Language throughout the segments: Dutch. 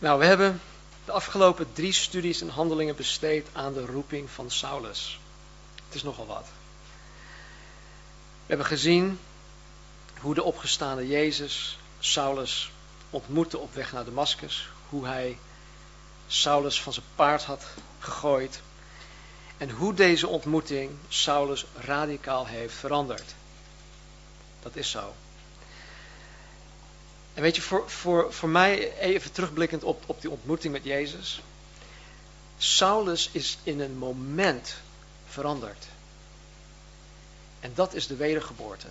Nou, we hebben de afgelopen drie studies en handelingen besteed aan de roeping van Saulus. Het is nogal wat. We hebben gezien hoe de opgestaande Jezus Saulus ontmoette op weg naar Damascus. Hoe hij Saulus van zijn paard had gegooid. En hoe deze ontmoeting Saulus radicaal heeft veranderd. Dat is zo. En weet je, voor, voor, voor mij, even terugblikkend op, op die ontmoeting met Jezus. Saulus is in een moment veranderd. En dat is de wedergeboorte.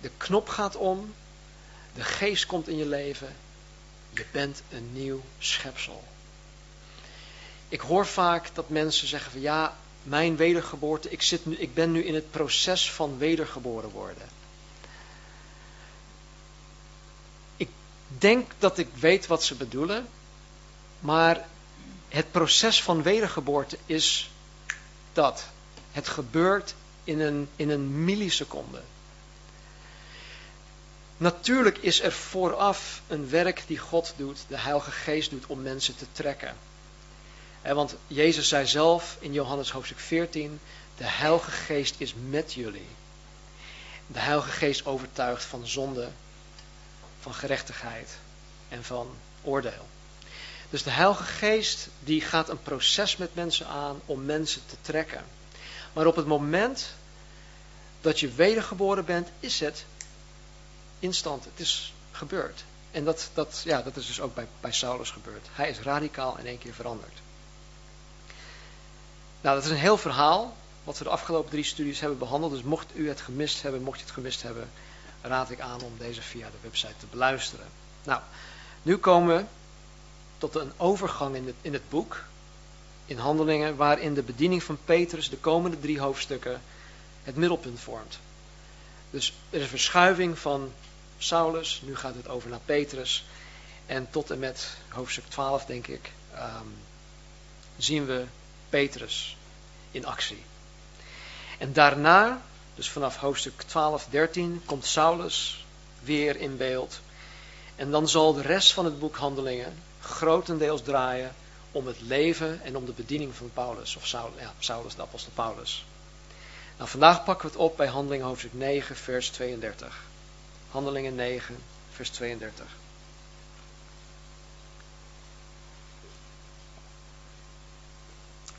De knop gaat om, de geest komt in je leven, je bent een nieuw schepsel. Ik hoor vaak dat mensen zeggen van ja, mijn wedergeboorte, ik, zit nu, ik ben nu in het proces van wedergeboren worden. Denk dat ik weet wat ze bedoelen, maar het proces van wedergeboorte is dat. Het gebeurt in een, in een milliseconde. Natuurlijk is er vooraf een werk die God doet, de Heilige Geest doet, om mensen te trekken. Want Jezus zei zelf in Johannes hoofdstuk 14, de Heilige Geest is met jullie. De Heilige Geest overtuigt van zonde, van gerechtigheid en van oordeel. Dus de Heilige Geest die gaat een proces met mensen aan om mensen te trekken. Maar op het moment dat je wedergeboren bent, is het instant. Het is gebeurd. En dat, dat, ja, dat is dus ook bij, bij Saulus gebeurd. Hij is radicaal in één keer veranderd. Nou, dat is een heel verhaal wat we de afgelopen drie studies hebben behandeld. Dus mocht u het gemist hebben, mocht je het gemist hebben, raad ik aan om deze via de website te beluisteren. Nou, nu komen we tot een overgang in het, in het boek, in handelingen, waarin de bediening van Petrus de komende drie hoofdstukken het middelpunt vormt. Dus er is een verschuiving van Saulus, nu gaat het over naar Petrus. En tot en met hoofdstuk 12, denk ik, ehm, zien we Petrus in actie. En daarna dus vanaf hoofdstuk 12, 13 komt Saulus weer in beeld. En dan zal de rest van het boek Handelingen grotendeels draaien om het leven en om de bediening van Paulus, of Saulus, ja, de apostel Paulus. Nou, vandaag pakken we het op bij Handelingen hoofdstuk 9, vers 32. Handelingen 9, vers 32.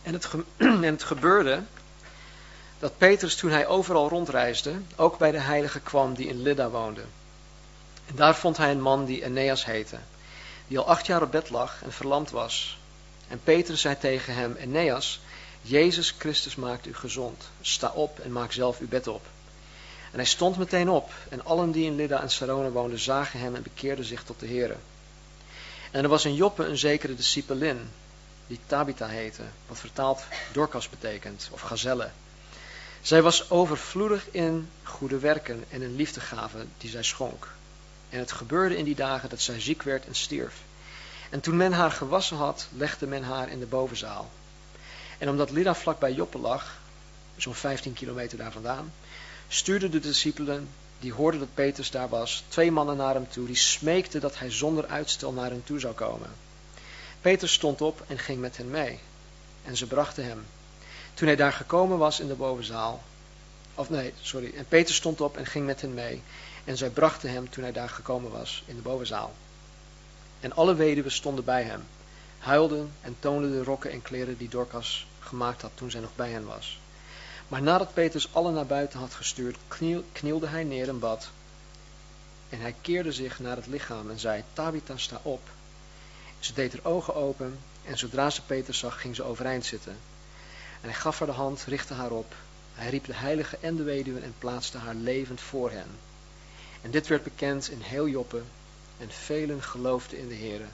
En het, en het gebeurde dat Petrus toen hij overal rondreisde, ook bij de heilige kwam die in Lydda woonde. En daar vond hij een man die Eneas heette, die al acht jaar op bed lag en verlamd was. En Petrus zei tegen hem, Eneas, Jezus Christus maakt u gezond. Sta op en maak zelf uw bed op. En hij stond meteen op, en allen die in Lydda en Sarona woonden zagen hem en bekeerden zich tot de Here. En er was in Joppe een zekere discipelin, die Tabitha heette, wat vertaald Dorcas betekent, of gazelle. Zij was overvloedig in goede werken en in liefdegaven die zij schonk. En het gebeurde in die dagen dat zij ziek werd en stierf. En toen men haar gewassen had, legde men haar in de bovenzaal. En omdat Lida vlak bij Joppe lag, zo'n 15 kilometer daar vandaan, stuurden de discipelen, die hoorden dat Petrus daar was, twee mannen naar hem toe, die smeekten dat hij zonder uitstel naar hen toe zou komen. Petrus stond op en ging met hen mee. En ze brachten hem. Toen hij daar gekomen was in de bovenzaal, of nee, sorry, en Peter stond op en ging met hen mee. En zij brachten hem toen hij daar gekomen was in de bovenzaal. En alle weduwen stonden bij hem, huilden en toonden de rokken en kleren die Dorcas gemaakt had toen zij nog bij hen was. Maar nadat Petrus alle naar buiten had gestuurd, knielde hij neer en bad. En hij keerde zich naar het lichaam en zei, Tabitha, sta op. Ze deed haar ogen open en zodra ze Petrus zag, ging ze overeind zitten. En hij gaf haar de hand, richtte haar op. Hij riep de heilige en de weduwen en plaatste haar levend voor hen. En dit werd bekend in heel Joppe en velen geloofden in de Heere.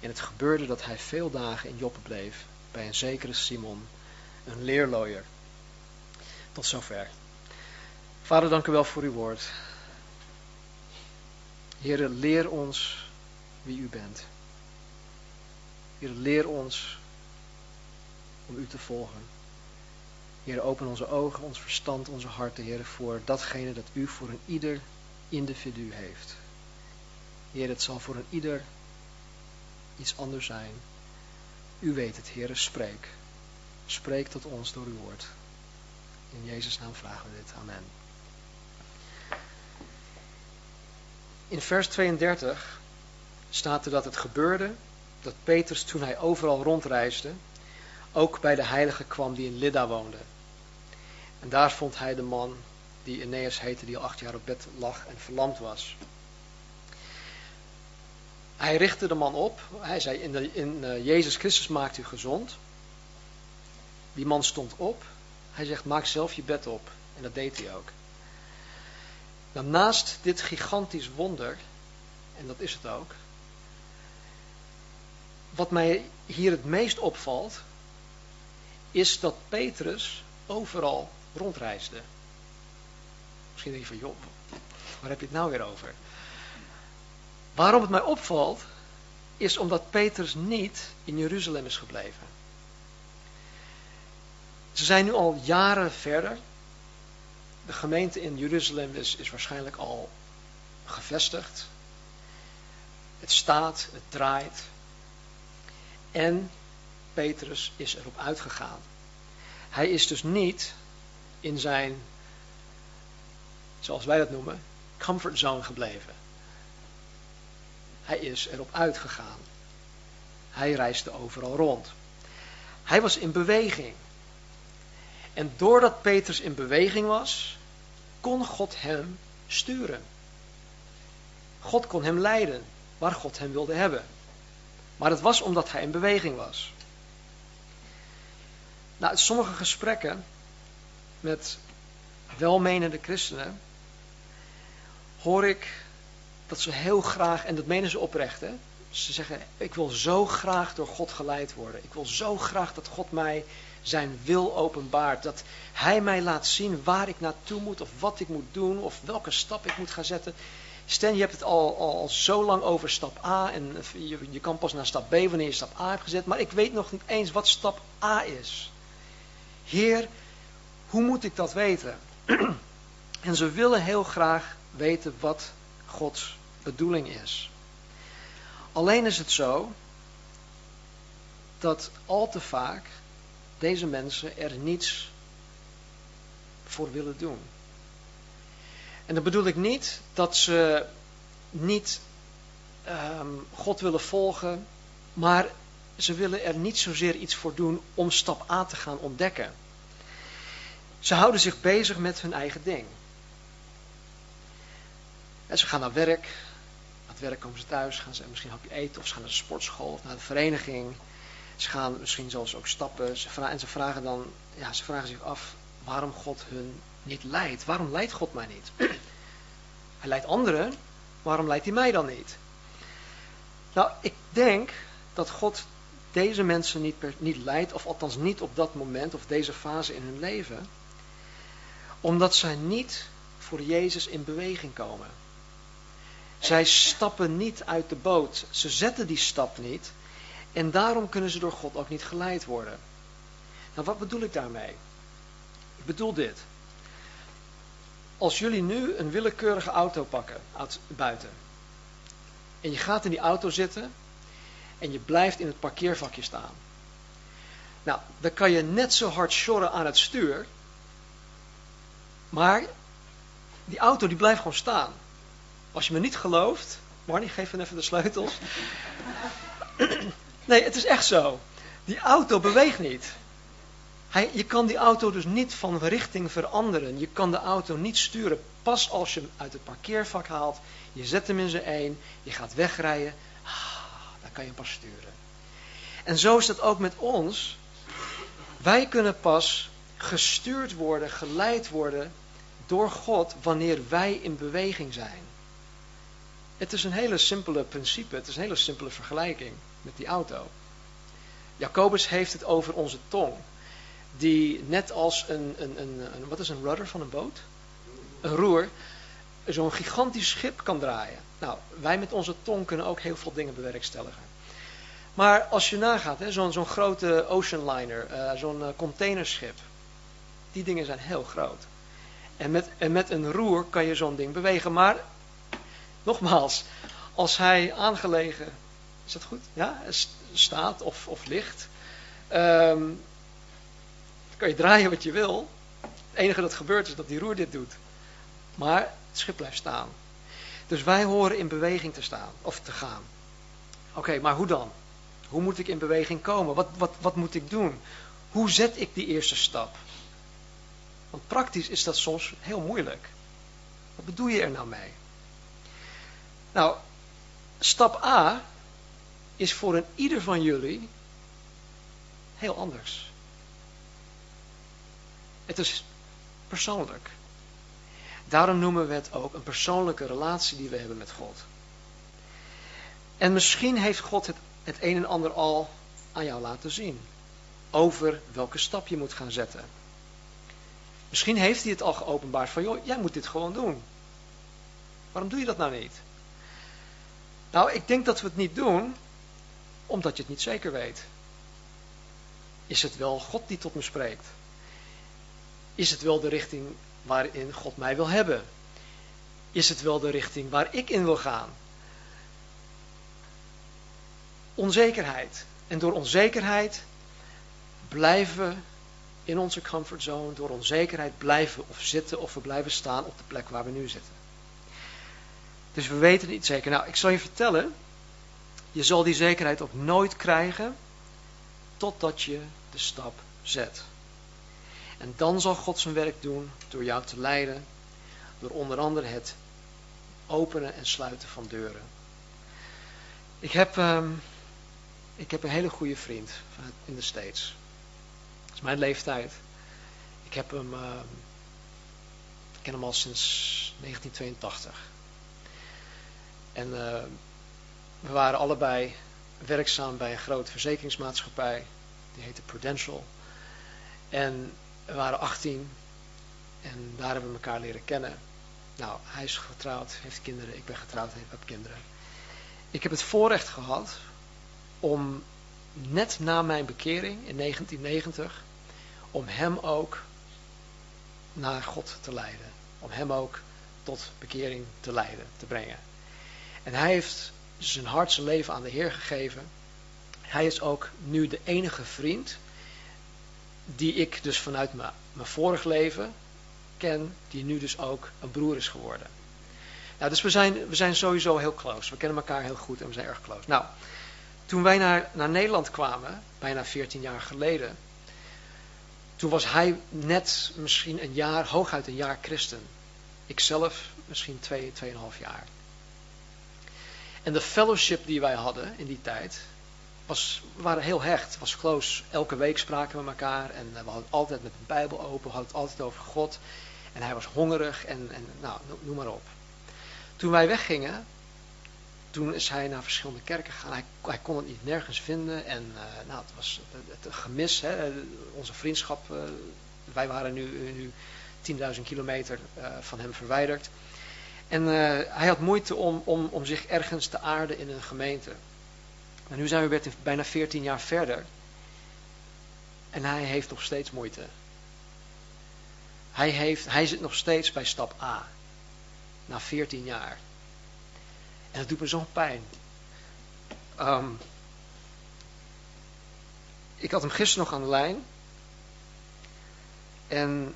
En het gebeurde dat hij veel dagen in Joppe bleef, bij een zekere Simon, een leerlooier. Tot zover. Vader, dank u wel voor uw woord. Heere, leer ons wie u bent. Heere, leer ons om u te volgen. Heer, open onze ogen, ons verstand, onze harten, Heer, voor datgene dat u voor een ieder individu heeft. Heer, het zal voor een ieder iets anders zijn. U weet het, Heere, spreek. Spreek tot ons door uw woord. In Jezus' naam vragen we dit. Amen. In vers 32 staat er dat het gebeurde dat Petrus toen hij overal rondreisde, ook bij de heilige kwam die in Lydda woonde. En daar vond hij de man die Eneas heette, die al acht jaar op bed lag en verlamd was. Hij richtte de man op. Hij zei, in, de, in uh, Jezus Christus maakt u gezond. Die man stond op. Hij zegt, maak zelf je bed op. En dat deed hij ook. Naast dit gigantisch wonder, en dat is het ook, wat mij hier het meest opvalt, is dat Petrus overal rondreisde. Misschien denk je van, joh, waar heb je het nou weer over? Waarom het mij opvalt, is omdat Petrus niet in Jeruzalem is gebleven. Ze zijn nu al jaren verder. De gemeente in Jeruzalem is, is waarschijnlijk al gevestigd. Het staat, het draait. En Petrus is erop uitgegaan. Hij is dus niet in zijn, zoals wij dat noemen, comfortzone gebleven. Hij is erop uitgegaan. Hij reisde overal rond. Hij was in beweging. En doordat Petrus in beweging was, kon God hem sturen. God kon hem leiden waar God hem wilde hebben. Maar het was omdat hij in beweging was. Nou, sommige gesprekken met welmenende christenen hoor ik dat ze heel graag, en dat menen ze oprecht, hè, ze zeggen, ik wil zo graag door God geleid worden. Ik wil zo graag dat God mij zijn wil openbaart. Dat hij mij laat zien waar ik naartoe moet, of wat ik moet doen, of welke stap ik moet gaan zetten. Stan, je hebt het al, al, zo lang over stap A en je, je kan pas naar stap B wanneer je stap A hebt gezet, maar ik weet nog niet eens wat stap A is. Heer, hoe moet ik dat weten? en ze willen heel graag weten wat Gods bedoeling is. Alleen is het zo dat al te vaak deze mensen er niets voor willen doen. En dan bedoel ik niet dat ze niet um, God willen volgen, maar ze willen er niet zozeer iets voor doen om stap A te gaan ontdekken. Ze houden zich bezig met hun eigen ding. En ze gaan naar werk. Na het werk komen ze thuis, gaan ze misschien een hapje eten of ze gaan naar de sportschool of naar de vereniging. Ze gaan misschien zelfs ook stappen. Ze en ze vragen dan, ja, ze vragen zich af waarom God hun niet leidt. Waarom leidt God mij niet? hij leidt anderen, waarom leidt hij mij dan niet? Nou, ik denk dat God deze mensen niet, niet leidt, of althans niet op dat moment of deze fase in hun leven, omdat zij niet voor Jezus in beweging komen. Zij stappen niet uit de boot. Ze zetten die stap niet. En daarom kunnen ze door God ook niet geleid worden. Nou, wat bedoel ik daarmee? Ik bedoel dit. Als jullie nu een willekeurige auto pakken uit buiten. En je gaat in die auto zitten. En je blijft in het parkeervakje staan. Nou, dan kan je net zo hard sjorren aan het stuur. Maar die auto die blijft gewoon staan. Als je me niet gelooft, Marnie, geef me even de sleutels. Nee, het is echt zo. Die auto beweegt niet. Hij, je kan die auto dus niet van richting veranderen. Je kan de auto niet sturen. Pas als je hem uit het parkeervak haalt, je zet hem in zijn één, je gaat wegrijden, dan kan je pas sturen. En zo is het ook met ons. Wij kunnen pas gestuurd worden, geleid worden door God wanneer wij in beweging zijn. Het is een hele simpele principe, het is een hele simpele vergelijking met die auto. Jacobus heeft het over onze tong, die net als een, een, een, een wat is een rudder van een boot? Een roer, zo'n gigantisch schip kan draaien. Nou, wij met onze tong kunnen ook heel veel dingen bewerkstelligen. Maar als je nagaat, zo'n grote ocean liner, uh, zo'n uh, containerschip, die dingen zijn heel groot. En met, met een roer kan je zo'n ding bewegen. Maar, nogmaals, als hij aangelegen Is dat goed? Ja, staat of, of ligt. Um, dan kan je draaien wat je wil. Het enige dat gebeurt is dat die roer dit doet. Maar het schip blijft staan. Dus wij horen in beweging te staan, of te gaan. Oké, maar hoe dan? Hoe moet ik in beweging komen? Wat, wat, wat moet ik doen? Hoe zet ik die eerste stap? Want praktisch is dat soms heel moeilijk. Wat bedoel je er nou mee? Nou, stap A is voor een ieder van jullie heel anders. Het is persoonlijk. Daarom noemen we het ook een persoonlijke relatie die we hebben met God. En misschien heeft God het, het een en ander al aan jou laten zien. Over welke stap je moet gaan zetten. Misschien heeft hij het al geopenbaard van, joh, jij moet dit gewoon doen. Waarom doe je dat nou niet? Nou, ik denk dat we het niet doen, omdat je het niet zeker weet. Is het wel God die tot me spreekt? Is het wel de richting waarin God mij wil hebben? Is het wel de richting waar ik in wil gaan? Onzekerheid. En door onzekerheid blijven in onze comfortzone, door onzekerheid blijven of zitten of we blijven staan op de plek waar we nu zitten. Dus we weten niet zeker. Nou, ik zal je vertellen, je zal die zekerheid ook nooit krijgen totdat je de stap zet. En dan zal God zijn werk doen door jou te leiden, door onder andere het openen en sluiten van deuren. Ik heb, um, ik heb een hele goede vriend in de States. Dat is mijn leeftijd. Ik heb hem, uh, ik ken hem al sinds 1982. En uh, we waren allebei werkzaam bij een grote verzekeringsmaatschappij. Die heette Prudential. En we waren 18 en daar hebben we elkaar leren kennen. Nou, hij is getrouwd, heeft kinderen, ik ben getrouwd, heb kinderen. Ik heb het voorrecht gehad om net na mijn bekering in 1990, om hem ook naar God te leiden. Om hem ook tot bekering te leiden, te brengen. En hij heeft zijn hart, zijn leven aan de Heer gegeven. Hij is ook nu de enige vriend die ik dus vanuit mijn, vorig leven ken, die nu dus ook een broer is geworden. Nou, dus we zijn, we zijn sowieso heel close. We kennen elkaar heel goed en we zijn erg close. Nou, toen wij naar, naar Nederland kwamen, bijna 14 jaar geleden, toen was hij net misschien een jaar, hooguit een jaar christen. Ikzelf misschien twee, tweeënhalf jaar. En de fellowship die wij hadden in die tijd, was, we waren heel hecht, was close. Elke week spraken we elkaar en we hadden altijd met de Bijbel open, we hadden altijd over God. En hij was hongerig en, en nou, noem maar op. Toen wij weggingen, toen is hij naar verschillende kerken gegaan. Hij, hij kon het niet nergens vinden en uh, nou, het was het, gemis, hè, onze vriendschap. Uh, wij waren nu, nu 10.000 kilometer van hem verwijderd. En hij had moeite om, om, om zich ergens te aarden in een gemeente. Maar nu zijn we bijna 14 jaar verder. En hij heeft nog steeds moeite. Hij, heeft, hij zit nog steeds bij stap A. Na 14 jaar. En dat doet me zo'n pijn. Um, ik had hem gisteren nog aan de lijn. En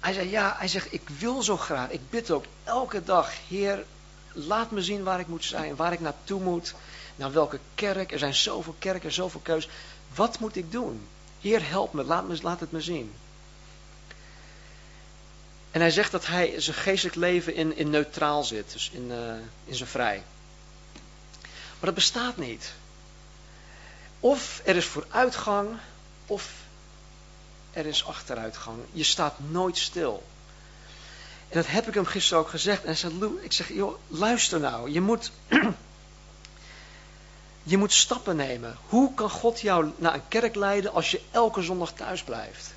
hij zei, ja, hij zegt, ik wil zo graag. Ik bid ook elke dag, Heer, laat me zien waar ik moet zijn, waar ik naartoe moet, naar welke kerk. Er zijn zoveel kerken, zoveel keus. Wat moet ik doen? Heer, help me, laat, me, laat het me zien. En hij zegt dat hij zijn geestelijk leven in, neutraal zit, dus in, uh, in zijn vrij. Maar dat bestaat niet. Of er is vooruitgang, of er is achteruitgang. Je staat nooit stil. En dat heb ik hem gisteren ook gezegd. En zei, ik zeg, joh, luister nou. Je moet, je moet stappen nemen. Hoe kan God jou naar een kerk leiden als je elke zondag thuis blijft?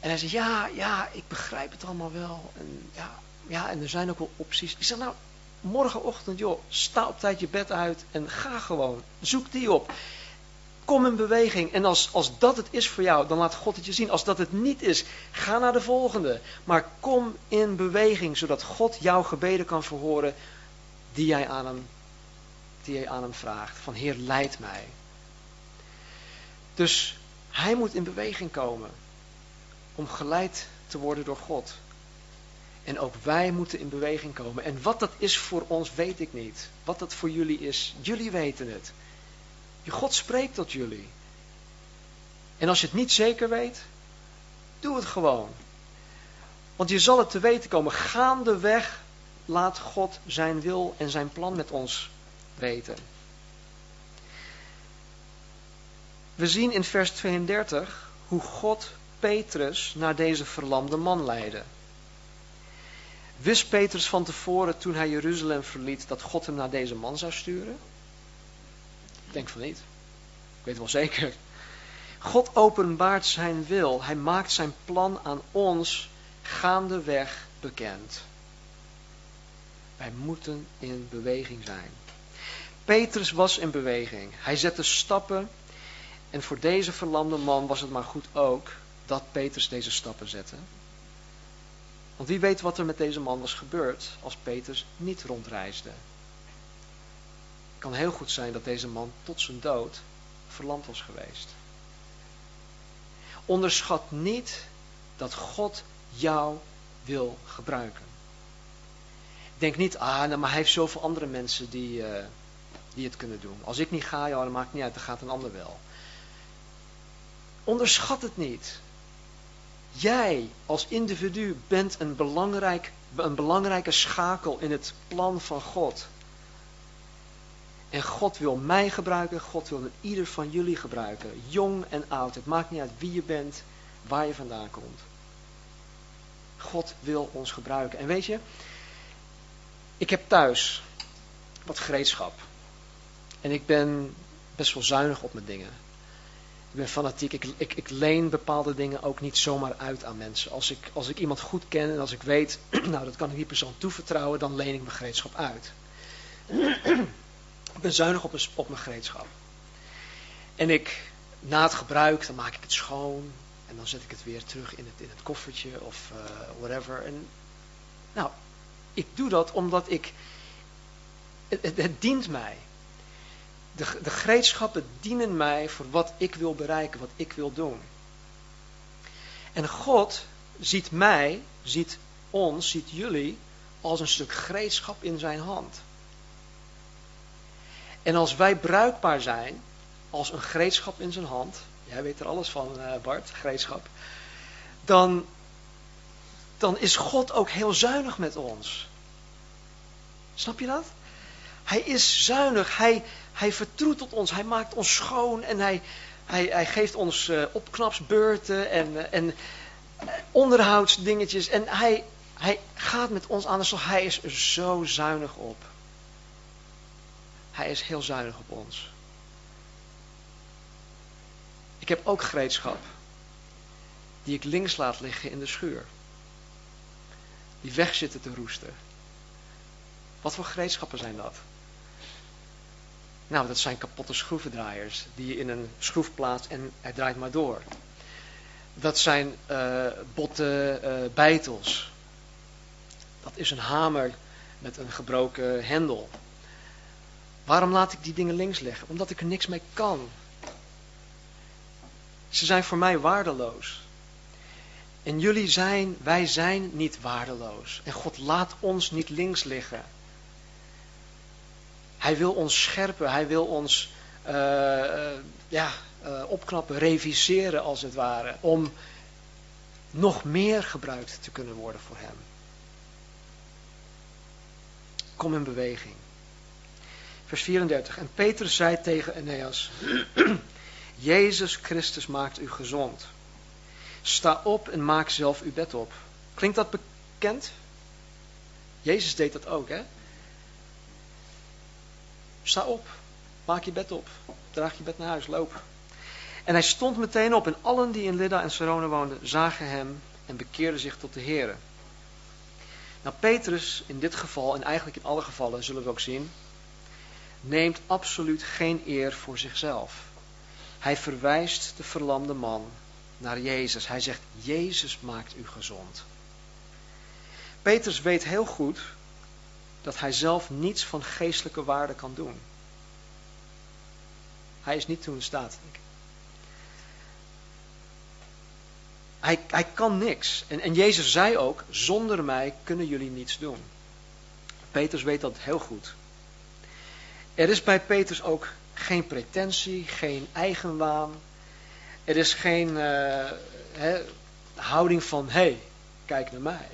En hij zei, ja, ja, ik begrijp het allemaal wel. En, ja, ja, en er zijn ook wel opties. Ik zeg, nou, morgenochtend, joh, sta op tijd je bed uit en ga gewoon. Zoek die op. Kom in beweging. En als, als dat het is voor jou, dan laat God het je zien. Als dat het niet is, ga naar de volgende. Maar kom in beweging, zodat God jouw gebeden kan verhoren die jij aan hem, die jij aan hem vraagt. Van Heer, leid mij. Dus hij moet in beweging komen om geleid te worden door God. En ook wij moeten in beweging komen. En wat dat is voor ons, weet ik niet. Wat dat voor jullie is, jullie weten het. God spreekt tot jullie. En als je het niet zeker weet, doe het gewoon. Want je zal het te weten komen. Gaandeweg laat God zijn wil en zijn plan met ons weten. We zien in vers 32 hoe God Petrus naar deze verlamde man leidde. Wist Petrus van tevoren toen hij Jeruzalem verliet dat God hem naar deze man zou sturen? Ik denk van niet. Ik weet wel zeker. God openbaart zijn wil. Hij maakt zijn plan aan ons gaandeweg bekend. Wij moeten in beweging zijn. Petrus was in beweging. Hij zette stappen. En voor deze verlamde man was het maar goed ook dat Petrus deze stappen zette. Want wie weet wat er met deze man was gebeurd als Petrus niet rondreisde. Kan heel goed zijn dat deze man tot zijn dood verlamd was geweest. Onderschat niet dat God jou wil gebruiken. Denk niet, ah, nou, maar hij heeft zoveel andere mensen die, uh, die het kunnen doen. Als ik niet ga, ja, dan maakt het niet uit, dan gaat een ander wel. Onderschat het niet. Jij als individu bent een, belangrijk, een belangrijke schakel in het plan van God. En God wil mij gebruiken, God wil ieder van jullie gebruiken. Jong en oud, het maakt niet uit wie je bent, waar je vandaan komt. God wil ons gebruiken. En weet je, ik heb thuis wat gereedschap. En ik ben best wel zuinig op mijn dingen. Ik ben fanatiek. Ik, ik, leen bepaalde dingen ook niet zomaar uit aan mensen. Als ik, als ik iemand goed ken en als ik weet, nou dat kan ik die persoon toevertrouwen, dan leen ik mijn gereedschap uit. ik ben zuinig op mijn, gereedschap. En ik, na het gebruik, dan maak ik het schoon. En dan zet ik het weer terug in het, in het koffertje of uh, whatever. En nou, ik doe dat omdat ik, het, het dient mij. De, de gereedschappen dienen mij voor wat ik wil bereiken, wat ik wil doen. En God ziet mij, ziet ons, ziet jullie als een stuk gereedschap in zijn hand. En als wij bruikbaar zijn, als een gereedschap in zijn hand, jij weet er alles van uh, Bart, gereedschap, dan, dan is God ook heel zuinig met ons. Snap je dat? Hij is zuinig, hij, hij vertroetelt ons, hij maakt ons schoon en hij, hij, hij geeft ons uh, opknapsbeurten en, uh, en onderhoudsdingetjes. En hij, hij gaat met ons aan de slag. Hij is er zo zuinig op. Hij is heel zuinig op ons. Ik heb ook gereedschap die ik links laat liggen in de schuur. Die weg zitten te roesten. Wat voor gereedschappen zijn dat? Nou, dat zijn kapotte schroevendraaiers die je in een schroef plaatst en hij draait maar door. Dat zijn uh, botte uh, beitels. Dat is een hamer met een gebroken hendel. Waarom laat ik die dingen links liggen? Omdat ik er niks mee kan. Ze zijn voor mij waardeloos. En jullie zijn, wij zijn niet waardeloos. En God laat ons niet links liggen. Hij wil ons scherpen, hij wil ons uh, ja, uh, opknappen, reviseren als het ware, om nog meer gebruikt te kunnen worden voor hem. Kom in beweging. Vers 34. En Petrus zei tegen Eneas, Jezus Christus maakt u gezond. Sta op en maak zelf uw bed op. Klinkt dat bekend? Jezus deed dat ook, hè? Sta op, maak je bed op, draag je bed naar huis, loop. En hij stond meteen op en allen die in Lydda en Sarona woonden zagen hem en bekeerden zich tot de Here. Nou, Petrus in dit geval, en eigenlijk in alle gevallen zullen we ook zien, neemt absoluut geen eer voor zichzelf. Hij verwijst de verlamde man naar Jezus. Hij zegt, Jezus maakt u gezond. Petrus weet heel goed dat hij zelf niets van geestelijke waarde kan doen. Hij is niet toe in staat. Hij, hij kan niks. En, en Jezus zei ook, zonder mij kunnen jullie niets doen. Peters weet dat heel goed. Er is bij Peters ook geen pretentie, geen eigenwaan. Er is geen uh, houding van, hé, hey, kijk naar mij.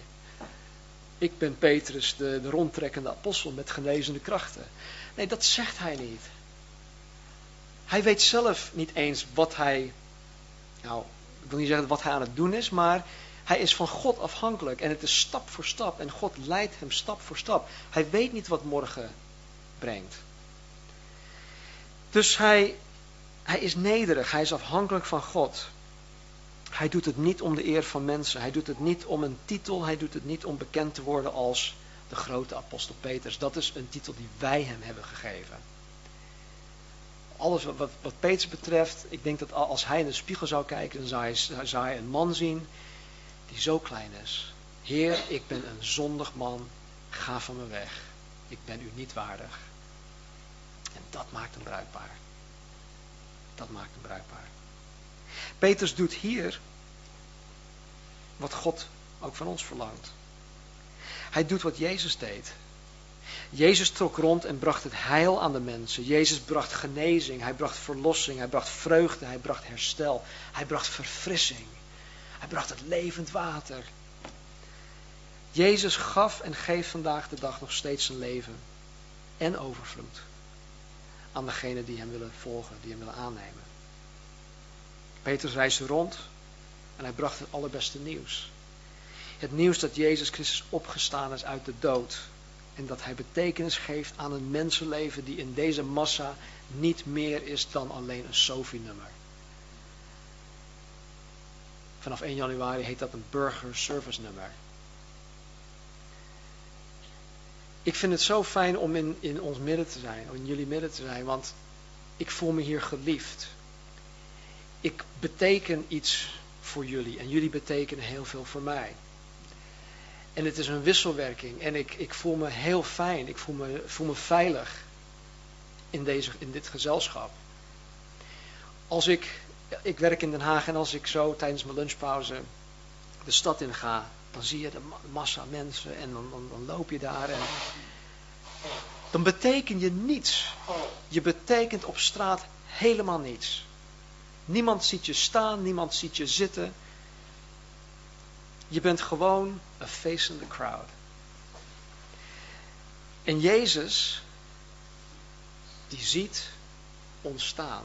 Ik ben Petrus, de, de rondtrekkende apostel met genezende krachten. Nee, dat zegt hij niet. Hij weet zelf niet eens wat hij, nou, ik wil niet zeggen wat hij aan het doen is, maar hij is van God afhankelijk en het is stap voor stap en God leidt hem stap voor stap. Hij weet niet wat morgen brengt. Dus hij, hij is nederig, hij is afhankelijk van God. Hij doet het niet om de eer van mensen, hij doet het niet om een titel, hij doet het niet om bekend te worden als de grote apostel Peters. Dat is een titel die wij hem hebben gegeven. Alles wat, wat, wat Peters betreft, ik denk dat als hij in de spiegel zou kijken, dan zou hij, zou hij een man zien die zo klein is. Heer, ik ben een zondig man, ga van me weg. Ik ben u niet waardig. Dat maakt hem bruikbaar. Dat maakt hem bruikbaar. Petrus doet hier wat God ook van ons verlangt. Hij doet wat Jezus deed. Jezus trok rond en bracht het heil aan de mensen. Jezus bracht genezing, hij bracht verlossing, hij bracht vreugde, hij bracht herstel, hij bracht verfrissing. Hij bracht het levend water. Jezus gaf en geeft vandaag de dag nog steeds zijn leven en overvloed aan degenen die hem willen volgen, die hem willen aannemen. Petrus reisde rond en hij bracht het allerbeste nieuws. Het nieuws dat Jezus Christus opgestaan is uit de dood. En dat hij betekenis geeft aan een mensenleven die in deze massa niet meer is dan alleen een SOFI-nummer. Vanaf 1 januari heet dat een burger service nummer. Ik vind het zo fijn om in, in ons midden te zijn, om in jullie midden te zijn, want ik voel me hier geliefd. Ik beteken iets voor jullie en jullie betekenen heel veel voor mij. En het is een wisselwerking en ik, ik voel me heel fijn, ik voel me, voel me veilig in, deze, in dit gezelschap. Als ik ik werk in Den Haag en als ik zo tijdens mijn lunchpauze de stad in ga, dan zie je de massa mensen en dan, dan, dan loop je daar en dan beteken je niets. Je betekent op straat helemaal niets. Niemand ziet je staan, niemand ziet je zitten. Je bent gewoon een face in the crowd. En Jezus, die ziet ons staan.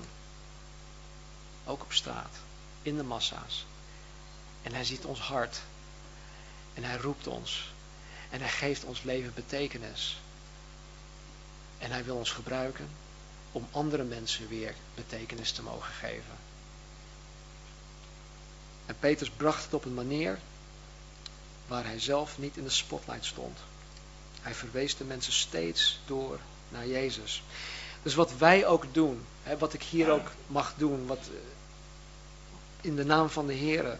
Ook op straat. In de massa's. En hij ziet ons hart. En hij roept ons. En hij geeft ons leven betekenis. En hij wil ons gebruiken om andere mensen weer betekenis te mogen geven. En Petrus bracht het op een manier waar hij zelf niet in de spotlight stond. Hij verwees de mensen steeds door naar Jezus. Dus wat wij ook doen, hè, wat ik hier ook mag doen, wat, in de naam van de Heer.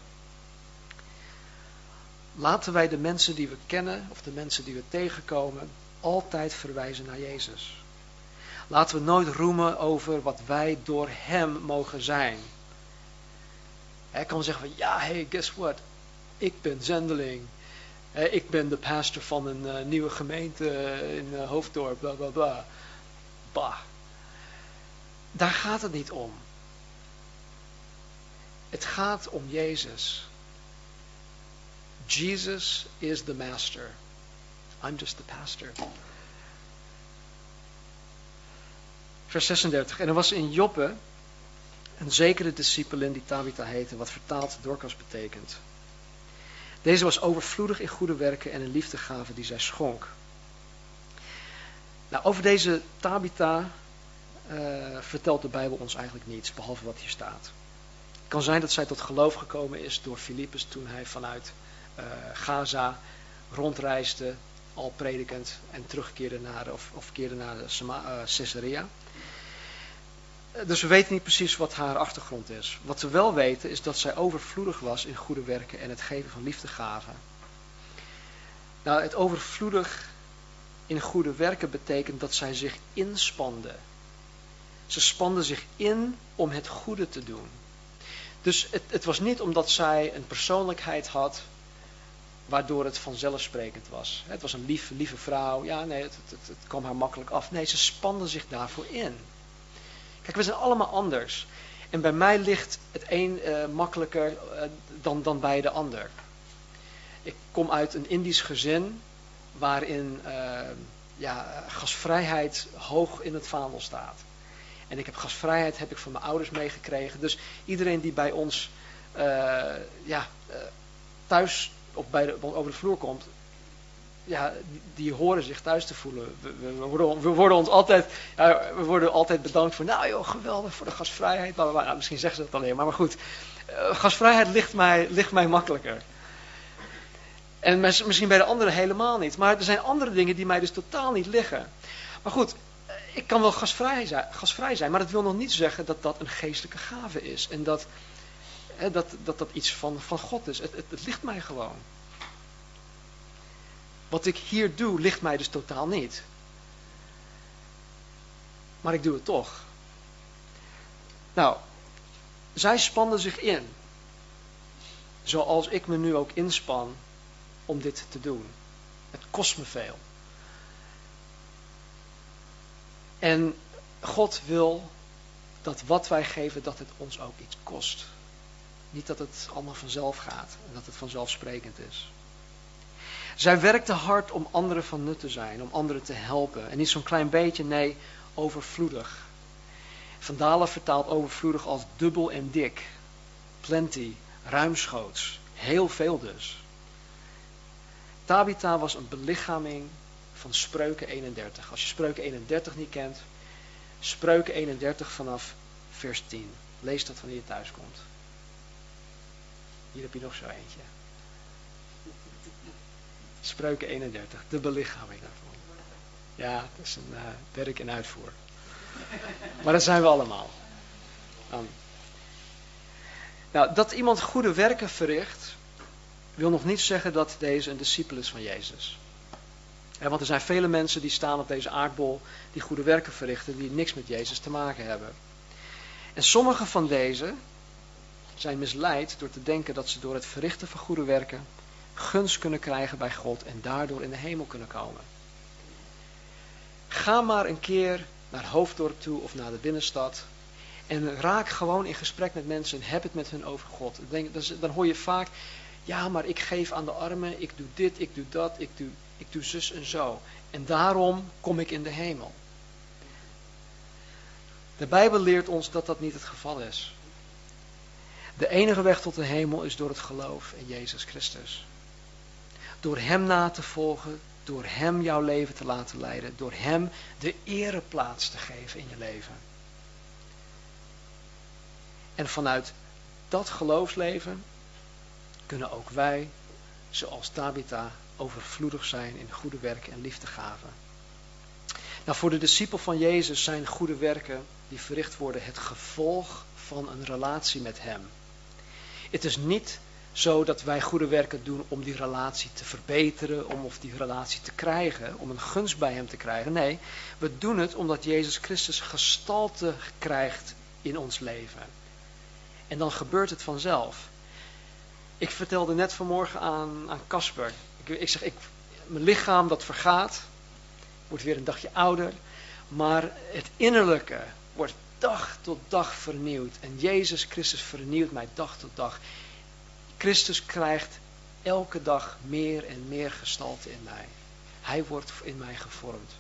Laten wij de mensen die we kennen of de mensen die we tegenkomen altijd verwijzen naar Jezus. Laten we nooit roemen over wat wij door Hem mogen zijn. Hij kan zeggen van ja, hey, guess what? Ik ben zendeling. Ik ben de pastor van een uh, nieuwe gemeente in uh, Hoofddorp, bla bla bla. Bah. Daar gaat het niet om. Het gaat om Jezus. Jesus is the master. I'm just the pastor. Vers 36. En er was in Joppe een zekere discipelin die Tabitha heette, wat vertaald Dorcas betekent. Deze was overvloedig in goede werken en in liefdegave die zij schonk. Nou, over deze Tabitha uh, vertelt de Bijbel ons eigenlijk niets, behalve wat hier staat. Het kan zijn dat zij tot geloof gekomen is door Filippus toen hij vanuit Gaza rondreisde, al predikend, en terugkeerde naar, of, of keerde naar uh, Caesarea. Dus we weten niet precies wat haar achtergrond is. Wat we wel weten is dat zij overvloedig was in goede werken en het geven van liefdegaven. Nou, het overvloedig in goede werken betekent dat zij zich inspanden. Ze spanden zich in om het goede te doen. Dus het, het was niet omdat zij een persoonlijkheid had waardoor het vanzelfsprekend was. Het was een lieve, lieve vrouw. Ja, nee, het, het, het, kwam haar makkelijk af. Nee, ze spanden zich daarvoor in. Kijk, we zijn allemaal anders. En bij mij ligt het een uh, makkelijker uh, dan, dan bij de ander. Ik kom uit een Indisch gezin waarin uh, ja, gasvrijheid hoog in het vaandel staat. En ik heb gasvrijheid heb ik van mijn ouders meegekregen. Dus iedereen die bij ons ja, thuis of bij de, over de vloer komt, ja, die, die, horen zich thuis te voelen. We, we, worden, we worden, ons altijd, ja, we worden altijd bedankt voor, nou joh, geweldig voor de gasvrijheid. Maar, nou, misschien zeggen ze dat alleen maar, maar goed. Uh, gasvrijheid ligt mij, ligt mij makkelijker. En misschien bij de anderen helemaal niet. Maar er zijn andere dingen die mij dus totaal niet liggen. Maar goed, ik kan wel gasvrij zijn, gasvrij zijn maar dat wil nog niet zeggen dat dat een geestelijke gave is. En dat hè, dat, dat dat iets van, van God is. Het, het, het ligt mij gewoon. Wat ik hier doe, ligt mij dus totaal niet. Maar ik doe het toch. Nou, zij spanden zich in. Zoals ik me nu ook inspan om dit te doen. Het kost me veel. En God wil dat wat wij geven, dat het ons ook iets kost. Niet dat het allemaal vanzelf gaat en dat het vanzelfsprekend is. Zij werkte hard om anderen van nut te zijn, om anderen te helpen. En niet zo'n klein beetje, nee, overvloedig. Van Dalen vertaalt overvloedig als dubbel en dik. Plenty, ruimschoots, heel veel dus. Tabitha was een belichaming van Spreuken 31. Als je Spreuken 31 niet kent, Spreuken 31 vanaf vers 10. Lees dat wanneer je thuis komt. Hier heb je nog zo eentje. Spreuken 31, de belichaming daarvan. Ja, dat is een uh, werk in uitvoer. Maar dat zijn we allemaal. Nou, dat iemand goede werken verricht, wil nog niet zeggen dat deze een discipel is van Jezus. want er zijn vele mensen die staan op deze aardbol, die goede werken verrichten, die niks met Jezus te maken hebben. En sommige van deze zijn misleid door te denken dat ze door het verrichten van goede werken gunst kunnen krijgen bij God en daardoor in de hemel kunnen komen. Ga maar een keer naar Hoofddorp toe of naar de binnenstad en raak gewoon in gesprek met mensen en heb het met hun over God. Dan hoor je vaak, ja maar ik geef aan de armen, ik doe dit, ik doe dat, ik doe, ik doe zus en zo. En daarom kom ik in de hemel. De Bijbel leert ons dat dat niet het geval is. De enige weg tot de hemel is door het geloof in Jezus Christus. Door Hem na te volgen, door Hem jouw leven te laten leiden, door Hem de ereplaats te geven in je leven. En vanuit dat geloofsleven kunnen ook wij, zoals Tabitha, overvloedig zijn in goede werken en liefdegaven. Nou, voor de discipel van Jezus zijn goede werken die verricht worden het gevolg van een relatie met Hem. Het is niet zo dat wij goede werken doen om die relatie te verbeteren, om of die relatie te krijgen, om een gunst bij hem te krijgen. Nee, we doen het omdat Jezus Christus gestalte krijgt in ons leven. En dan gebeurt het vanzelf. Ik vertelde net vanmorgen aan Casper. Ik, ik zeg, ik, mijn lichaam dat vergaat, wordt weer een dagje ouder, maar het innerlijke wordt dag tot dag vernieuwd. En Jezus Christus vernieuwt mij dag tot dag. Christus krijgt elke dag meer en meer gestalte in mij. Hij wordt in mij gevormd.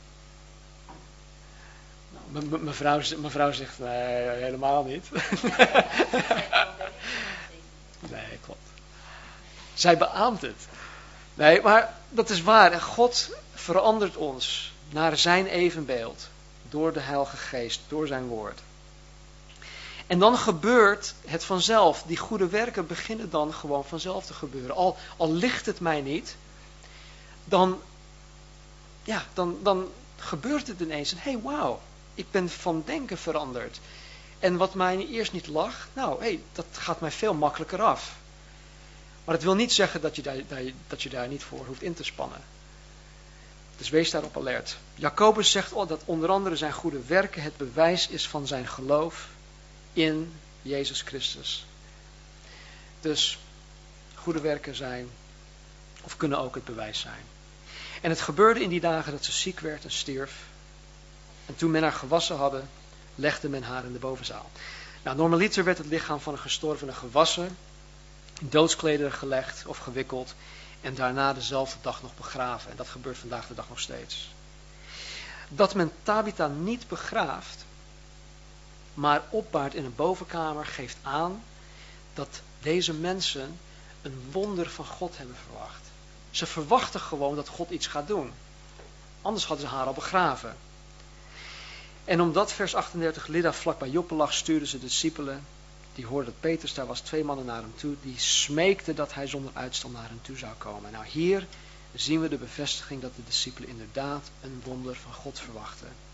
Mevrouw, mevrouw zegt, nee, helemaal niet. nee, klopt. Zij beaamt het. Nee, maar dat is waar. En God verandert ons naar zijn evenbeeld. Door de Heilige Geest, door zijn woord. En dan gebeurt het vanzelf. Die goede werken beginnen dan gewoon vanzelf te gebeuren. Al, al ligt het mij niet, dan, ja, dan, dan gebeurt het ineens. Hé, hey, wauw, ik ben van denken veranderd. En wat mij eerst niet lag, nou, hey, dat gaat mij veel makkelijker af. Maar dat wil niet zeggen dat je daar, dat je daar niet voor hoeft in te spannen. Dus wees daarop alert. Jacobus zegt dat onder andere zijn goede werken het bewijs is van zijn geloof in Jezus Christus. Dus goede werken zijn, of kunnen ook het bewijs zijn. En het gebeurde in die dagen dat ze ziek werd en stierf. En toen men haar gewassen hadden, legde men haar in de bovenzaal. Nou, normaliter werd het lichaam van een gestorvene gewassen, in doodsklederen gelegd of gewikkeld en daarna dezelfde dag nog begraven. En dat gebeurt vandaag de dag nog steeds. Dat men Tabitha niet begraaft, maar opbaart in een bovenkamer, geeft aan dat deze mensen een wonder van God hebben verwacht. Ze verwachten gewoon dat God iets gaat doen. Anders hadden ze haar al begraven. En omdat vers 38 Lida vlak bij Joppe lag, stuurden ze de discipelen, die hoorden dat Petrus daar was, twee mannen naar hem toe, die smeekten dat hij zonder uitstel naar hen toe zou komen. Nou hier zien we de bevestiging dat de discipelen inderdaad een wonder van God verwachten.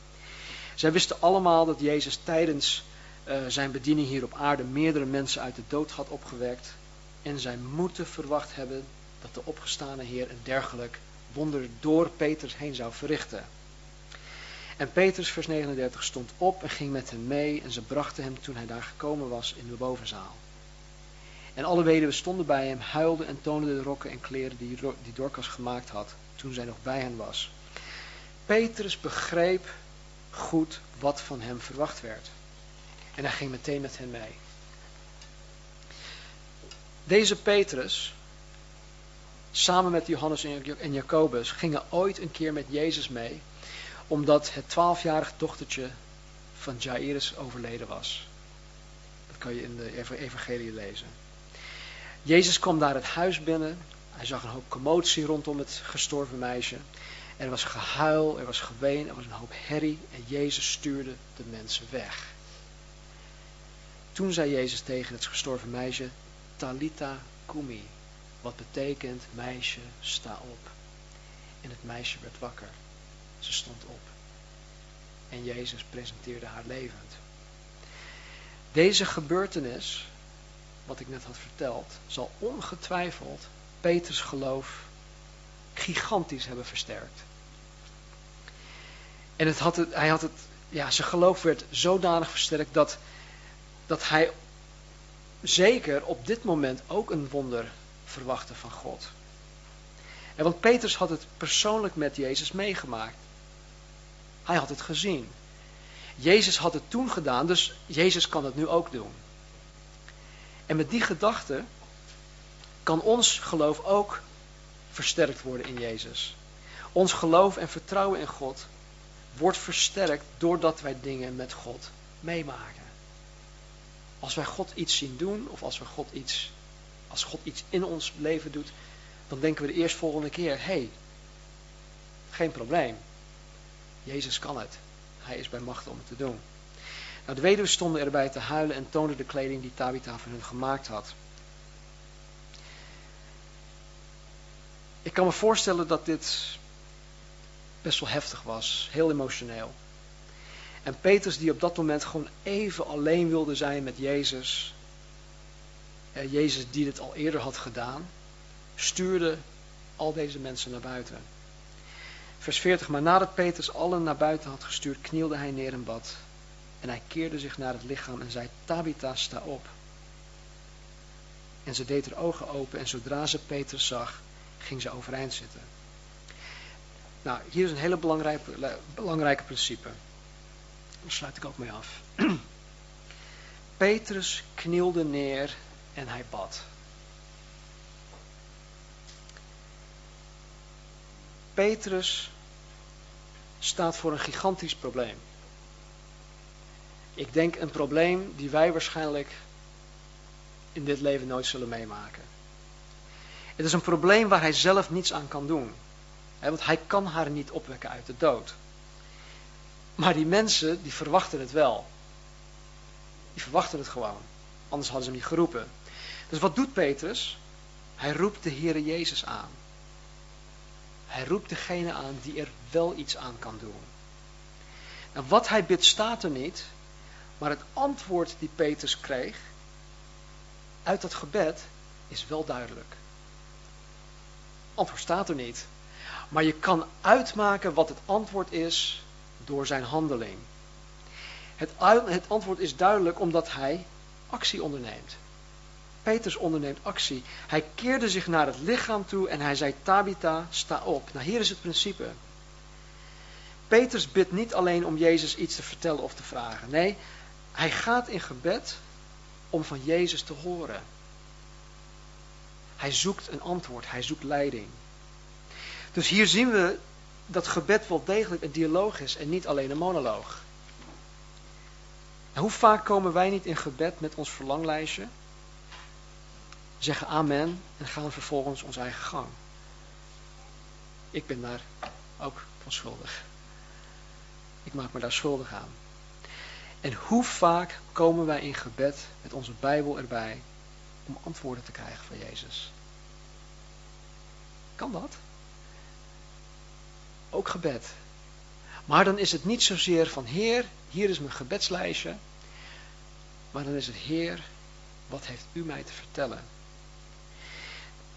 Zij wisten allemaal dat Jezus tijdens uh, zijn bediening hier op aarde meerdere mensen uit de dood had opgewekt. En zij moeten verwacht hebben dat de opgestane Heer een dergelijk wonder door Petrus heen zou verrichten. En Petrus, vers 39, stond op en ging met hen mee en ze brachten hem toen hij daar gekomen was in de bovenzaal. En alle weduwen stonden bij hem, huilden en toonden de rokken en kleren die, die Dorcas gemaakt had toen zij nog bij hen was. Petrus begreep goed wat van hem verwacht werd. En hij ging meteen met hen mee. Deze Petrus, samen met Johannes en Jacobus, gingen ooit een keer met Jezus mee, omdat het twaalfjarig dochtertje van Jairus overleden was. Dat kan je in de evangelie lezen. Jezus kwam daar het huis binnen. Hij zag een hoop commotie rondom het gestorven meisje. Er was gehuil, er was geween, er was een hoop herrie en Jezus stuurde de mensen weg. Toen zei Jezus tegen het gestorven meisje, Talita kumi, wat betekent meisje sta op. En het meisje werd wakker. Ze stond op. En Jezus presenteerde haar levend. Deze gebeurtenis, wat ik net had verteld, zal ongetwijfeld Peters geloof gigantisch hebben versterkt. En het had het, hij had het, ja, zijn geloof werd zodanig versterkt dat, dat hij zeker op dit moment ook een wonder verwachtte van God. En want Petrus had het persoonlijk met Jezus meegemaakt. Hij had het gezien. Jezus had het toen gedaan, dus Jezus kan het nu ook doen. En met die gedachte kan ons geloof ook versterkt worden in Jezus. Ons geloof en vertrouwen in God wordt versterkt doordat wij dingen met God meemaken. Als wij God iets zien doen, of als, we God iets, als God iets in ons leven doet, dan denken we de eerstvolgende keer, hé, hey, geen probleem. Jezus kan het. Hij is bij macht om het te doen. Nou, de weduwe stonden erbij te huilen en toonden de kleding die Tabitha voor hen gemaakt had. Ik kan me voorstellen dat dit best wel heftig was, heel emotioneel. En Petrus die op dat moment gewoon even alleen wilde zijn met Jezus. Jezus die dit al eerder had gedaan. Stuurde al deze mensen naar buiten. Vers 40. Maar nadat Petrus allen naar buiten had gestuurd, knielde hij neer in bad. En hij keerde zich naar het lichaam en zei, Tabitha, sta op. En ze deed haar ogen open en zodra ze Petrus zag, ging ze overeind zitten. Nou, hier is een hele belangrijke, principe. Daar sluit ik ook mee af. Petrus knielde neer en hij bad. Petrus staat voor een gigantisch probleem. Ik denk een probleem die wij waarschijnlijk in dit leven nooit zullen meemaken. Het is een probleem waar hij zelf niets aan kan doen. Want hij kan haar niet opwekken uit de dood. Maar die mensen, die verwachten het wel. Die verwachten het gewoon. Anders hadden ze hem niet geroepen. Dus wat doet Petrus? Hij roept de Heere Jezus aan. Hij roept degene aan die er wel iets aan kan doen. Nou, wat hij bidt staat er niet, maar het antwoord die Petrus kreeg uit dat gebed is wel duidelijk. Antwoord staat er niet. Maar je kan uitmaken wat het antwoord is door zijn handeling. Het, het antwoord is duidelijk omdat hij actie onderneemt. Petrus onderneemt actie. Hij keerde zich naar het lichaam toe en hij zei, Tabitha, sta op. Nou, hier is het principe. Petrus bidt niet alleen om Jezus iets te vertellen of te vragen. Nee, hij gaat in gebed om van Jezus te horen. Hij zoekt een antwoord, hij zoekt leiding. Dus hier zien we dat gebed wel degelijk een dialoog is en niet alleen een monoloog. En hoe vaak komen wij niet in gebed met ons verlanglijstje, zeggen amen en gaan vervolgens ons eigen gang. Ik ben daar ook van schuldig. Ik maak me daar schuldig aan. En hoe vaak komen wij in gebed met onze Bijbel erbij om antwoorden te krijgen van Jezus? Kan dat? Ook gebed. Maar dan is het niet zozeer van Heer, hier is mijn gebedslijstje. Maar dan is het Heer, wat heeft u mij te vertellen?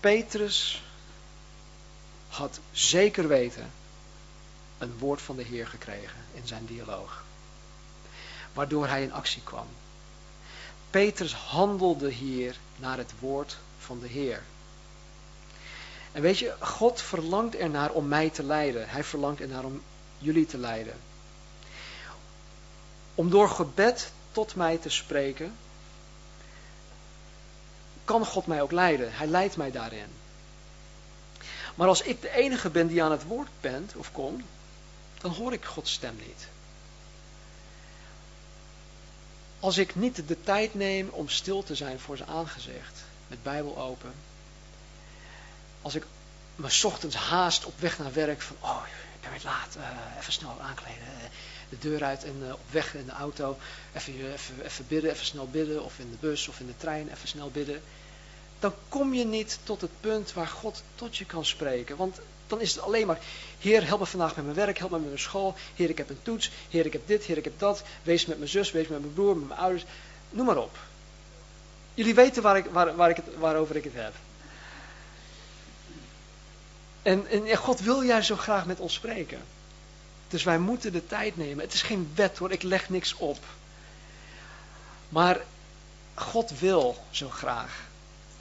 Petrus had zeker weten een woord van de Heer gekregen in zijn dialoog. Waardoor hij in actie kwam. Petrus handelde hier naar het woord van de Heer. En weet je, God verlangt ernaar om mij te leiden. Hij verlangt ernaar om jullie te leiden. Om door gebed tot mij te spreken, kan God mij ook leiden. Hij leidt mij daarin. Maar als ik de enige ben die aan het woord bent of kom, dan hoor ik Gods stem niet. Als ik niet de tijd neem om stil te zijn voor zijn aangezicht, met Bijbel open. Als ik me ochtends haast op weg naar werk van, oh, ik ben weer laat, uh, even snel aankleden, uh, de deur uit en uh, op weg in de auto, even, even, even bidden, even snel bidden, of in de bus of in de trein, even snel bidden. Dan kom je niet tot het punt waar God tot je kan spreken. Want dan is het alleen maar, Heer, help me vandaag met mijn werk, help me met mijn school. Heer, ik heb een toets. Heer, ik heb dit, Heer, ik heb dat. Wees met mijn zus, wees met mijn broer, met mijn ouders. Noem maar op. Jullie weten waar ik, waar, waar ik het, waarover ik het heb. En, en God wil juist zo graag met ons spreken. Dus wij moeten de tijd nemen. Het is geen wet hoor, ik leg niks op. Maar God wil zo graag.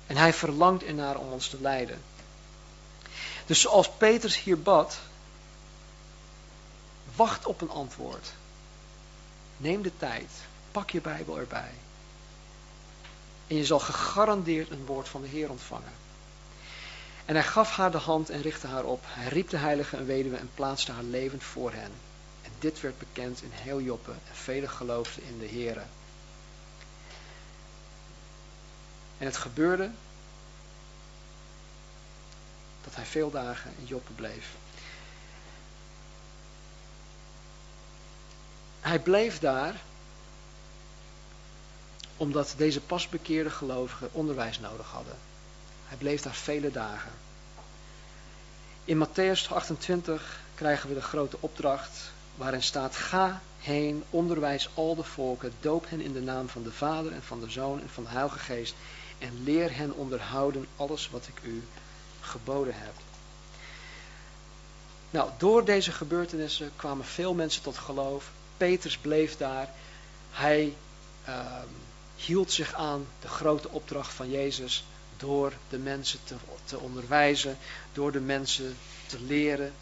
En hij verlangt ernaar om ons te leiden. Dus zoals Petrus hier bad, wacht op een antwoord. Neem de tijd, pak je Bijbel erbij. En je zal gegarandeerd een woord van de Heer ontvangen. En hij gaf haar de hand en richtte haar op. Hij riep de heilige en weduwe en plaatste haar levend voor hen. En dit werd bekend in heel Joppe en velen geloofden in de Heere. En het gebeurde dat hij veel dagen in Joppe bleef. Hij bleef daar omdat deze pasbekeerde gelovigen onderwijs nodig hadden. Hij bleef daar vele dagen. In Matthäus 28 krijgen we de grote opdracht waarin staat: Ga heen, onderwijs al de volken, doop hen in de naam van de Vader en van de Zoon en van de Heilige Geest en leer hen onderhouden alles wat ik u geboden heb. Nou, door deze gebeurtenissen kwamen veel mensen tot geloof. Petrus bleef daar. Hij uh, hield zich aan de grote opdracht van Jezus door de mensen te, te onderwijzen, door de mensen te leren,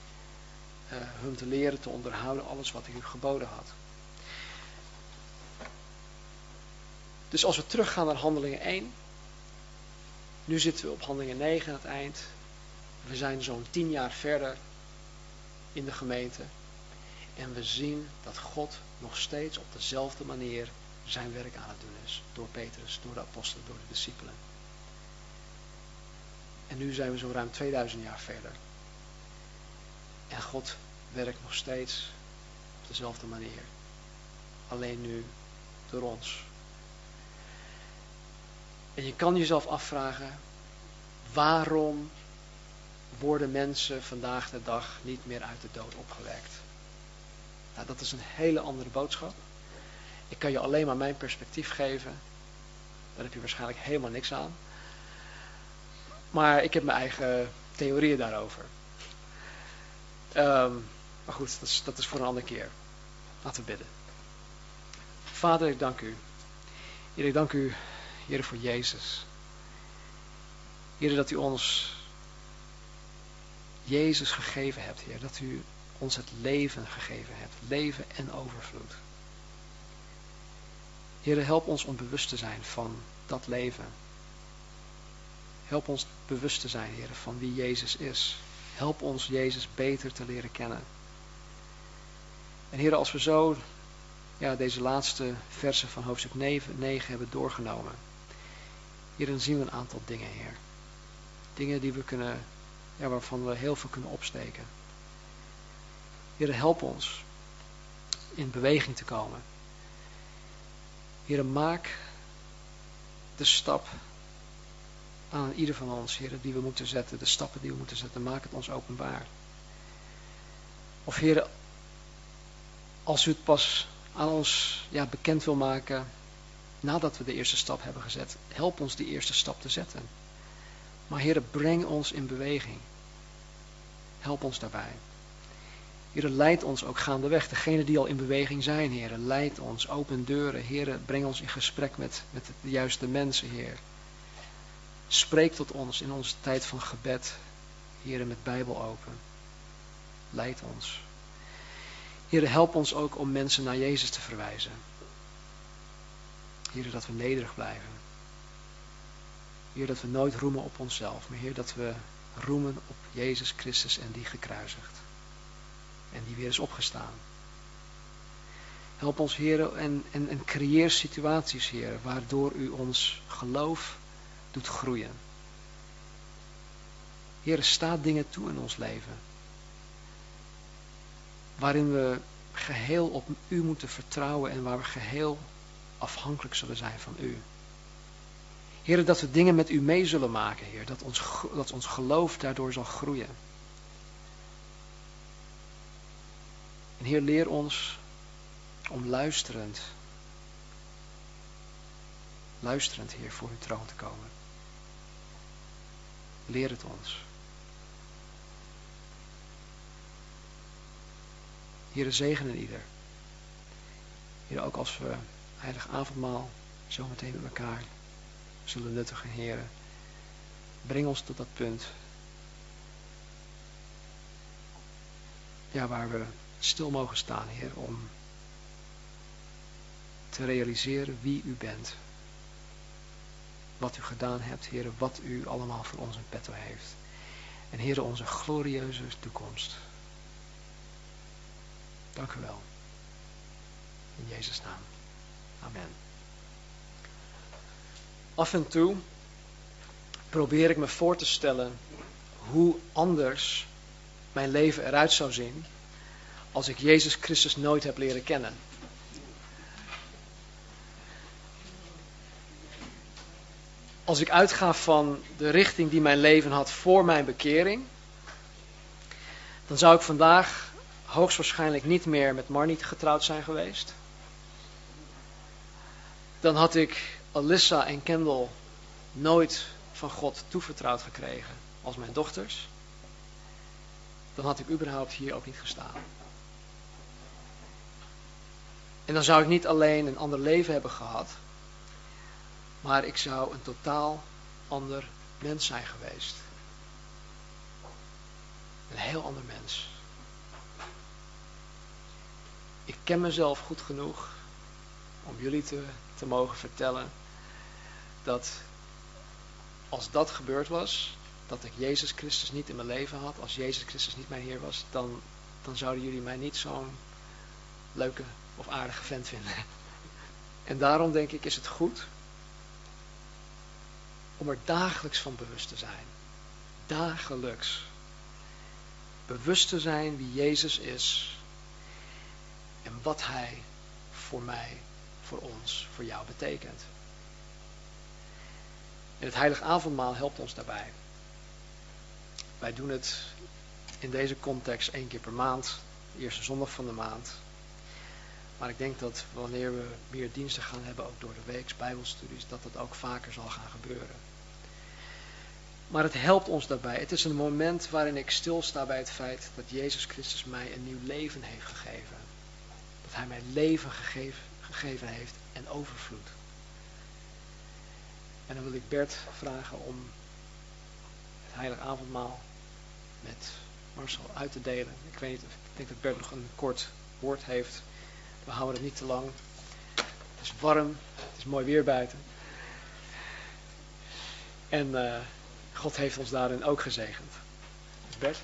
uh, hun te leren te onderhouden, alles wat u geboden had. Dus als we teruggaan naar handelingen 1, nu zitten we op handelingen 9 aan het eind. We zijn zo'n tien jaar verder in de gemeente. En we zien dat God nog steeds op dezelfde manier zijn werk aan het doen is. Door Petrus, door de apostelen, door de discipelen. En nu zijn we zo ruim 2000 jaar verder. En God werkt nog steeds op dezelfde manier. Alleen nu door ons. En je kan jezelf afvragen, waarom worden mensen vandaag de dag niet meer uit de dood opgewekt? Nou, dat is een hele andere boodschap. Ik kan je alleen maar mijn perspectief geven. Daar heb je waarschijnlijk helemaal niks aan. Maar ik heb mijn eigen theorieën daarover. Ehm, maar goed, dat is, voor een andere keer. Laten we bidden. Vader, ik dank u. Ik dank u, Heer, voor Jezus. Heer, dat u ons Jezus gegeven hebt, Heer. Dat u ons het leven gegeven hebt. Leven en overvloed. Heer, help ons om bewust te zijn van dat leven. Help ons bewust te zijn, Heer, van wie Jezus is. Help ons Jezus beter te leren kennen. En Heer, als we zo ja, deze laatste versen van hoofdstuk 9, 9 hebben doorgenomen. Hier dan zien we een aantal dingen, Heer. Dingen die we kunnen, waarvan we heel veel kunnen opsteken. Heer, help ons in beweging te komen. Heer, maak de stap aan ieder van ons, Heer, die we moeten zetten, de stappen die we moeten zetten, maak het ons openbaar. Of Heer, als u het pas aan ons ja, bekend wil maken nadat we de eerste stap hebben gezet, help ons die eerste stap te zetten. Maar Heer, breng ons in beweging. Help ons daarbij. Heer, leid ons ook gaandeweg. Degenen die al in beweging zijn, Heer, leid ons, open deuren. Heer, breng ons in gesprek met, met de juiste mensen, Heer. Spreek tot ons in onze tijd van gebed, Heer, met Bijbel open. Leid ons. Heer, help ons ook om mensen naar Jezus te verwijzen. Heer, dat we nederig blijven. Heer, dat we nooit roemen op onszelf, maar Heer, dat we roemen op Jezus Christus en die gekruisigd. En die weer is opgestaan. Help ons, Heer, en, en, en creëer situaties, Heer, waardoor u ons geloof doet groeien. Heer, staat dingen toe in ons leven. Waarin we geheel op u moeten vertrouwen en waar we geheel afhankelijk zullen zijn van u. Heer, dat we dingen met u mee zullen maken, Heer. Dat ons, dat ons geloof daardoor zal groeien. En Heer, leer ons om luisterend, luisterend, Heer, voor uw troon te komen. Leer het ons. Heer, zegenen ieder. Heer, ook als we heilig avondmaal zometeen met elkaar zullen nuttigen, Heer. Breng ons tot dat punt. Ja, waar we stil mogen staan, Heer, om te realiseren wie u bent. Wat u gedaan hebt, Heer, wat u allemaal voor ons in petto heeft. En Heer, onze glorieuze toekomst. Dank u wel. In Jezus' naam. Amen. Af en toe probeer ik me voor te stellen hoe anders mijn leven eruit zou zien als ik Jezus Christus nooit heb leren kennen. Als ik uitga van de richting die mijn leven had voor mijn bekering, dan zou ik vandaag hoogstwaarschijnlijk niet meer met Marnie getrouwd zijn geweest. Dan had ik Alyssa en Kendall nooit van God toevertrouwd gekregen als mijn dochters. Dan had ik überhaupt hier ook niet gestaan. En dan zou ik niet alleen een ander leven hebben gehad, maar ik zou een totaal ander mens zijn geweest. Een heel ander mens. Ik ken mezelf goed genoeg om jullie te, te mogen vertellen dat als dat gebeurd was, dat ik Jezus Christus niet in mijn leven had, als Jezus Christus niet mijn Heer was, dan, dan zouden jullie mij niet zo'n leuke of aardige vent vinden. En daarom denk ik is het goed om er dagelijks van bewust te zijn. Dagelijks. Bewust te zijn wie Jezus is en wat Hij voor mij, voor ons, voor jou betekent. En het heilige avondmaal helpt ons daarbij. Wij doen het in deze context één keer per maand, de eerste zondag van de maand. Maar ik denk dat wanneer we meer diensten gaan hebben, ook door de weeks, bijbelstudies, dat dat ook vaker zal gaan gebeuren. Maar het helpt ons daarbij. Het is een moment waarin ik stilsta bij het feit dat Jezus Christus mij een nieuw leven heeft gegeven. Dat Hij mij leven gegeven, gegeven heeft en overvloed. En dan wil ik Bert vragen om het heilige avondmaal met Marcel uit te delen. Ik weet niet, ik denk dat Bert nog een kort woord heeft. We houden het niet te lang. Het is warm, het is mooi weer buiten. En uh, God heeft ons daarin ook gezegend. Bert?